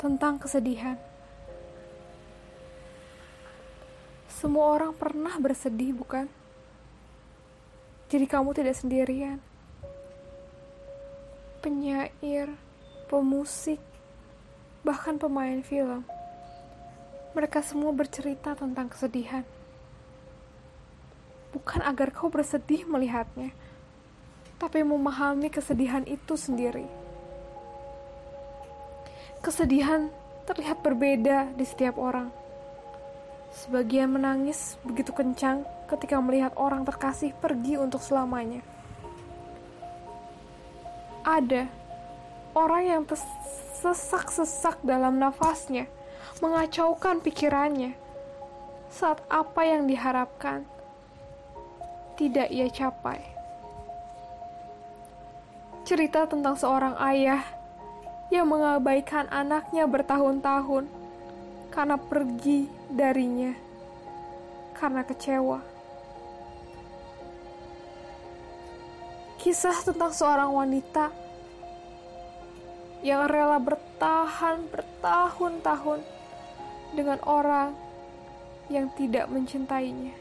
tentang kesedihan. Semua orang pernah bersedih, bukan? Jadi kamu tidak sendirian. Penyair, pemusik, bahkan pemain film. Mereka semua bercerita tentang kesedihan. Bukan agar kau bersedih melihatnya, tapi memahami kesedihan itu sendiri. Kesedihan terlihat berbeda di setiap orang. Sebagian menangis begitu kencang ketika melihat orang terkasih pergi untuk selamanya. Ada orang yang tersesak-sesak dalam nafasnya, mengacaukan pikirannya saat apa yang diharapkan tidak ia capai. Cerita tentang seorang ayah yang mengabaikan anaknya bertahun-tahun karena pergi darinya karena kecewa. Kisah tentang seorang wanita yang rela bertahan bertahun-tahun dengan orang yang tidak mencintainya.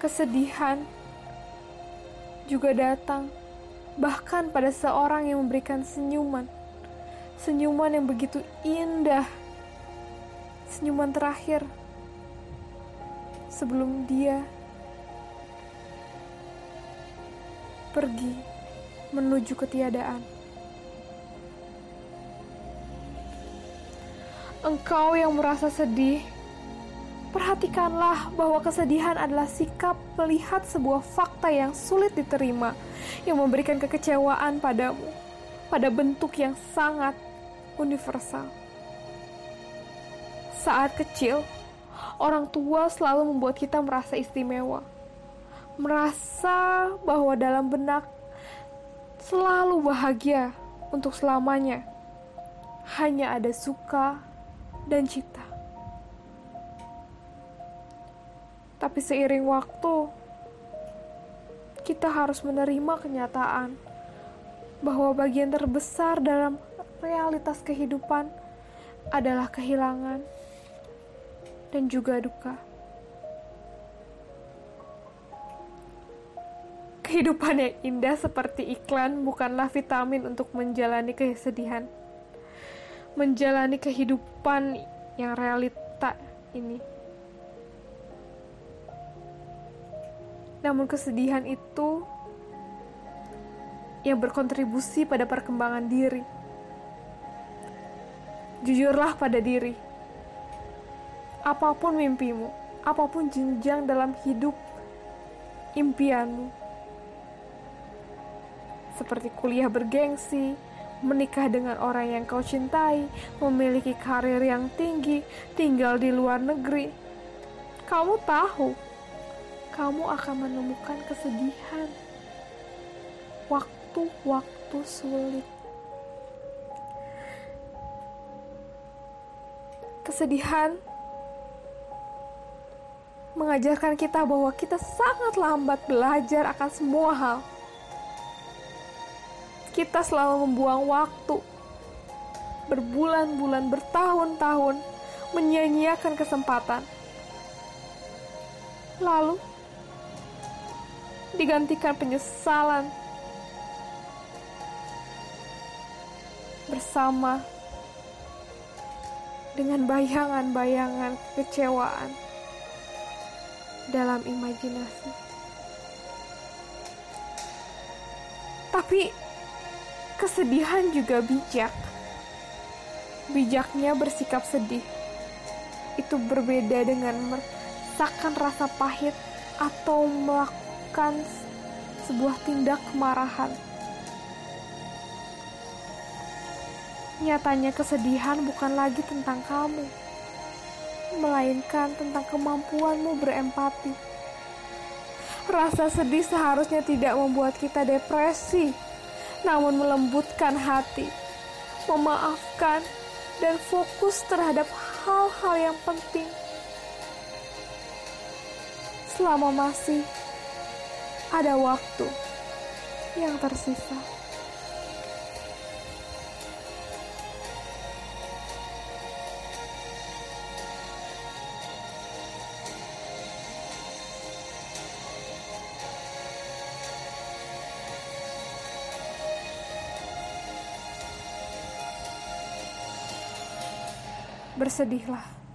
Kesedihan juga datang bahkan pada seorang yang memberikan senyuman. Senyuman yang begitu indah. Senyuman terakhir sebelum dia pergi menuju ketiadaan. Engkau yang merasa sedih, perhatikanlah bahwa kesedihan adalah sikap melihat sebuah fakta yang sulit diterima, yang memberikan kekecewaan padamu, pada bentuk yang sangat universal. Saat kecil, orang tua selalu membuat kita merasa istimewa merasa bahwa dalam benak selalu bahagia untuk selamanya. Hanya ada suka dan cita. Tapi seiring waktu, kita harus menerima kenyataan bahwa bagian terbesar dalam realitas kehidupan adalah kehilangan dan juga duka. Kehidupan yang indah seperti iklan bukanlah vitamin untuk menjalani kesedihan. Menjalani kehidupan yang realita ini. Namun kesedihan itu yang berkontribusi pada perkembangan diri. Jujurlah pada diri. Apa pun mimpimu, apa pun jenjang dalam hidup impianmu, seperti kuliah bergengsi, menikah dengan orang yang kau cintai, memiliki karir yang tinggi, tinggal di luar negeri. Kamu tahu, kamu akan menemukan kesedihan. Waktu-waktu sulit. Kesedihan mengajarkan kita bahwa kita sangat lambat belajar akan semua hal kita selalu membuang waktu berbulan-bulan, bertahun-tahun menyia-nyiakan kesempatan. Lalu digantikan penyesalan bersama dengan bayangan-bayangan kekecewaan dalam imajinasi. Tapi Kesedihan juga bijak. Bijaknya bersikap sedih. Itu berbeda dengan merasakan rasa pahit atau melakukan sebuah tindak kemarahan. Nyatanya kesedihan bukan lagi tentang kamu, melainkan tentang kemampuanmu berempati. Rasa sedih seharusnya tidak membuat kita depresi, namun melembutkan hati, memaafkan, dan fokus terhadap hal-hal yang penting. Selama masih ada waktu yang tersisa. Bersedihlah.